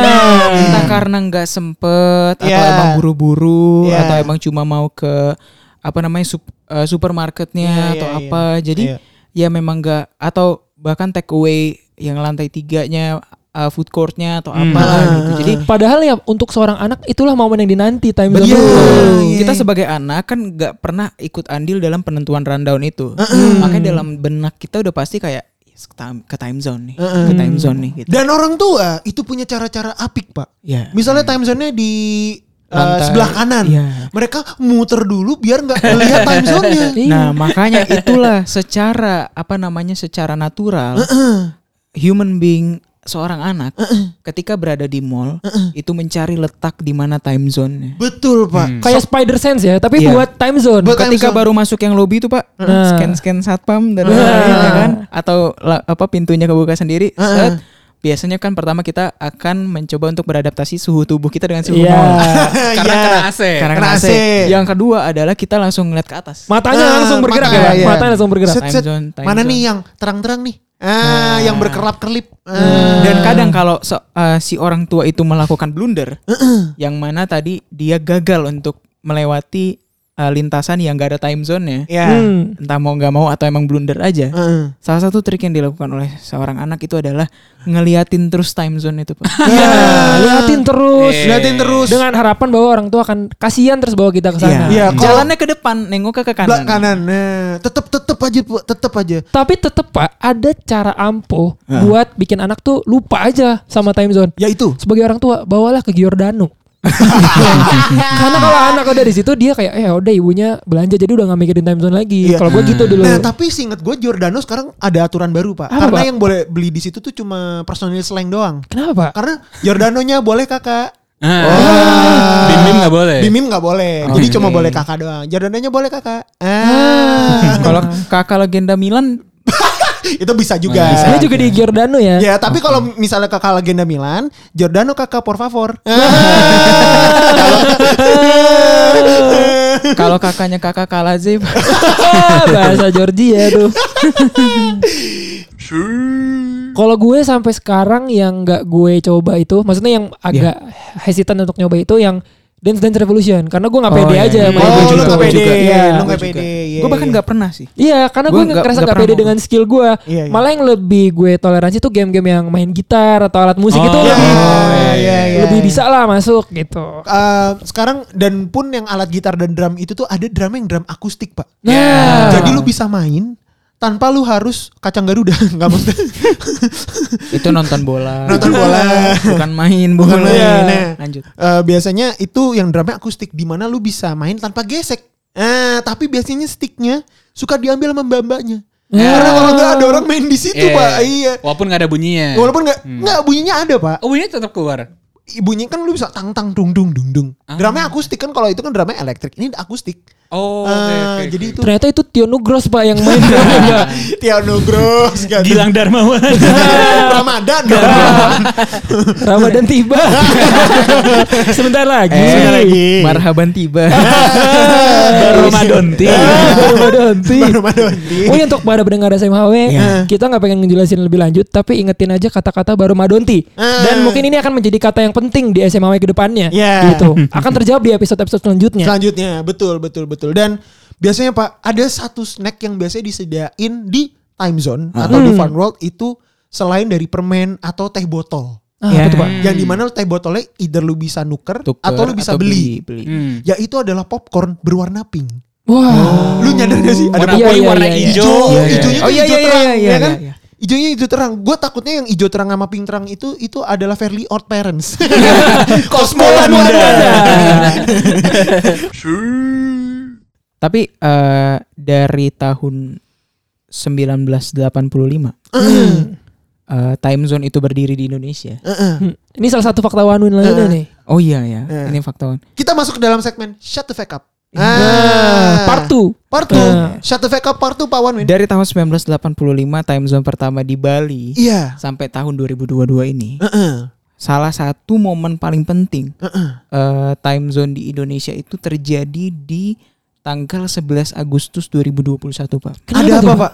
Nah Entah karena nggak sempet atau Iya. emang buru-buru Iya. atau emang cuma mau ke apa namanya sup- eh, supermarketnya Iya, atau iya, apa. Jadi Iya. ya memang nggak atau bahkan take away yang lantai tiganya eh, food courtnya atau apalah gitu. Jadi Padahal ya untuk seorang anak itulah momen yang dinanti time. Betul. itu. iya, kita sebagai anak kan nggak pernah ikut andil dalam penentuan rundown itu. Makanya dalam benak kita udah pasti kayak "Yes, ke time, ke time zone nih, ke time zone nih gitu. Dan orang tua itu punya cara-cara apik, Pak. Ya. Misalnya time zone-nya di uh, sebelah kanan. Iya. Mereka muter dulu biar nggak melihat time zone-nya. *laughs* Nah, makanya itulah secara apa namanya secara natural human being seorang anak ketika berada di mall itu mencari letak di mana time zone-nya. Betul, Pak. Kayak Spider Sense ya, tapi Iya. buat time zone. Buat time Ketika zone. baru masuk yang lobby itu Pak, scan-scan satpam dan Nah. lain-lain ya kan atau la- apa pintunya kebuka sendiri, set, biasanya kan pertama kita akan mencoba untuk beradaptasi suhu tubuh kita dengan suhu Iya. mall. *laughs* Karena Iya. kena AC. Karena Kena AC. AC. Yang kedua adalah kita langsung ngeliat ke atas. Matanya Ah, langsung bergerak makanya, ya, iya. Matanya langsung bergerak. Set, Time set. zone, time Mana zone. nih yang terang-terang nih? Ah, Nah. yang berkerlap-kerlip. Ah. Dan kadang kalau so- uh, si orang tua itu melakukan blunder, yang mana tadi dia gagal untuk melewati uh, lintasan yang gak ada time zone-nya, ya. Hmm. entah mau nggak mau atau emang blunder aja. Heeh. Salah satu trik yang dilakukan oleh seorang anak itu adalah ngeliatin terus time zone itu, Pak. Iya, liatin terus. Eh. Liatin terus. Dengan harapan bahwa orang tua akan kasihan terus bawa kita ke sana. Iya, kalau- Jalannya ke depan, nengok ke kanan. Belak kanan. Nah, tetep tetep aja, Bu. tetep aja. Tapi tetep Pak, ada cara ampuh buat bikin anak tuh lupa aja sama time zone. Ya itu. Sebagai orang tua, bawalah ke Giordano. *laughs* Karena kalau anak udah di situ dia kayak eh udah ibunya belanja jadi udah gak mikirin time zone lagi. Iya. Kalau gue gitu dulu. Nah, tapi seinget gue Giordano sekarang ada aturan baru, Pak. Apa, Karena Pak? yang boleh beli di situ tuh cuma personil slang doang. Kenapa Pak? Karena Giordanonya boleh kakak. Ah. Bim bim nggak boleh. Bimim nggak boleh. Oh, Jadi iya. cuma boleh kakak doang. Giordanonya boleh kakak. Ah. *laughs* Kalau kakak legenda Milan, *laughs* itu bisa juga. Dia juga di Giordano ya. Ya, tapi kalau misalnya kakak legenda Milan, Giordano kakak por favor. *laughs* *laughs* kalau kakaknya kakak Kalaze, Pak. Bahasa Georgia tuh. Kalau gue sampai sekarang yang nggak gue coba itu, maksudnya yang agak hesitant untuk nyoba itu yang Dance Dance Revolution karena gue nggak Oh, pede iya, aja iya. main Oh, game lu nggak pede. Iya. Lu nggak pede. Iya, Gue bahkan iya. nggak pernah sih. Iya, karena Gua gue nggak- ngerasa nggak pede dengan skill gue. Iya, iya. Malah yang lebih gue toleransi tuh game-game yang main gitar atau alat musik Oh, itu iya, lebih iya, iya, iya. lebih bisa lah masuk gitu. Eh, sekarang dan pun yang alat gitar dan drum itu tuh ada drum yang drum akustik pak. Nah, Jadi lu bisa main tanpa lu harus kacang garuda *laughs* nggak maksudnya Itu nonton bola. *laughs* nonton bola. bukan main, bukan Bukan main. Nah. Lanjut. Eh, biasanya itu yang drumnya akustik di mana lu bisa main tanpa gesek. Eh, tapi biasanya sticknya suka diambil sama mbak-mbaknya. Ya. Karena kalau nggak ada orang main di situ Iya. pak, iya. Walaupun nggak ada bunyinya. Walaupun nggak nggak bunyinya ada pak. Oh bunyinya tetap keluar. Bunyinya kan lu bisa tang tang dung dung dung dung. Drumnya akustik kan kalau itu kan drumnya elektrik. Ini akustik. Oh, oke, Eh, oke, jadi oke. itu ternyata itu Tio Nugros pak yang main drumnya. *laughs* Tio Nugros. *laughs* Gilang Darmawan. *laughs* Ramadan. Ramadan tiba. Sebentar lagi. Sebentar lagi. Marhaban tiba. Ramadan Ti. Ramadan tiba. Baru Ramadan. Oh iya, untuk para pendengar SMHW, Iya. kita nggak pengen ngejelasin lebih lanjut, tapi ingetin aja kata-kata baru Madonti. Ah. Dan mungkin ini akan menjadi kata yang penting di SMHW ke depannya. Iya. Gitu. *laughs* Akan terjawab di episode-episode selanjutnya. Selanjutnya, betul betul betul. Dan biasanya Pak, ada satu snack yang biasanya disediain di time zone atau di fun world itu selain dari permen atau teh botol. Ah, apa tuh, Pak? Yang di mana teh botolnya either lu bisa nuker Tuker atau lu bisa beli. beli. Hmm. Yaitu adalah popcorn berwarna pink. Wah. Lu nyadar gak sih? Ada Warna Iya, iya, warna iya, iya. hijau. hijau, Iya, iya. hijaunya Oh, tuh iya, hijau iya, terang, iya, iya, ya kan? iya. Hijaunya hijau terang. Gue takutnya yang hijau terang sama pink terang itu itu adalah Fairly Odd Parents. *laughs* Cosmo *laughs* Tapi eh, dari tahun 1985 eh, time zone itu berdiri di Indonesia. Hmm. Ini salah satu fakta Wanwin lainnya nih. Oh iya ya, Eh. ini fakta. Kita masuk ke dalam segmen Shut the Fuck Up. Nah, part 2. Part 2. Nah. Shut the Fuck Up part 2 Pak Wanwin. Dari tahun 1985 time zone pertama di Bali Iya. sampai tahun 2022 ini. Heeh. Salah satu momen paling penting Heeh. eh, time zone di Indonesia itu terjadi di tanggal 11 Agustus 2021, Pak. Kenapa Ada apa, Pak? Pak?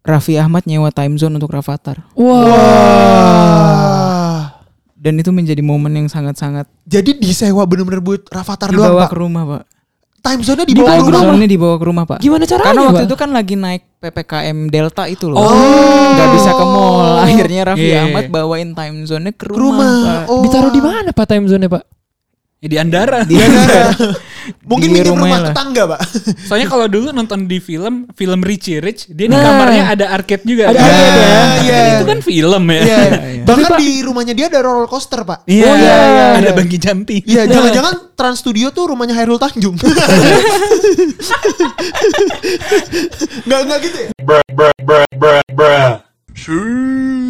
Raffi Ahmad nyewa time zone untuk Rafathar. Wah. Dan itu menjadi momen yang sangat-sangat Jadi disewa bener-bener buat Rafathar doang, dibawa Pak. ke rumah, Pak. Time zone-nya Dibawa dibawa ke rumah. Zone-nya dibawa ke rumah, Pak. Gimana caranya, Karena waktu Pak? itu kan lagi naik PPKM Delta itu loh. Oh. Nggak bisa ke mall. *laughs* Akhirnya Raffi Iya. Ahmad bawain time zone-nya ke Ke rumah, rumah. Pak. Oh. Ditaruh di mana Pak time zone-nya, Pak? Ya, di Andara. Di *laughs* Mungkin Di minjem rumah lah. tetangga, Pak. Soalnya kalau dulu nonton di film, film Richie Rich, dia di Nah. kamarnya ada arcade juga. Ada arcade ya. Kan Iya. Itu kan film ya. Iya. iya. *laughs* Bahkan Tapi, di rumahnya dia ada roller coaster, Pak. Iya, Oh, iya, iya, ada iya. Bangki Janti. Iya, jangan-jangan Trans Studio tuh rumahnya Hairul Tanjung. *laughs* Enggak enggak gitu ya? bruh, bruh, bruh, bruh. Shoo.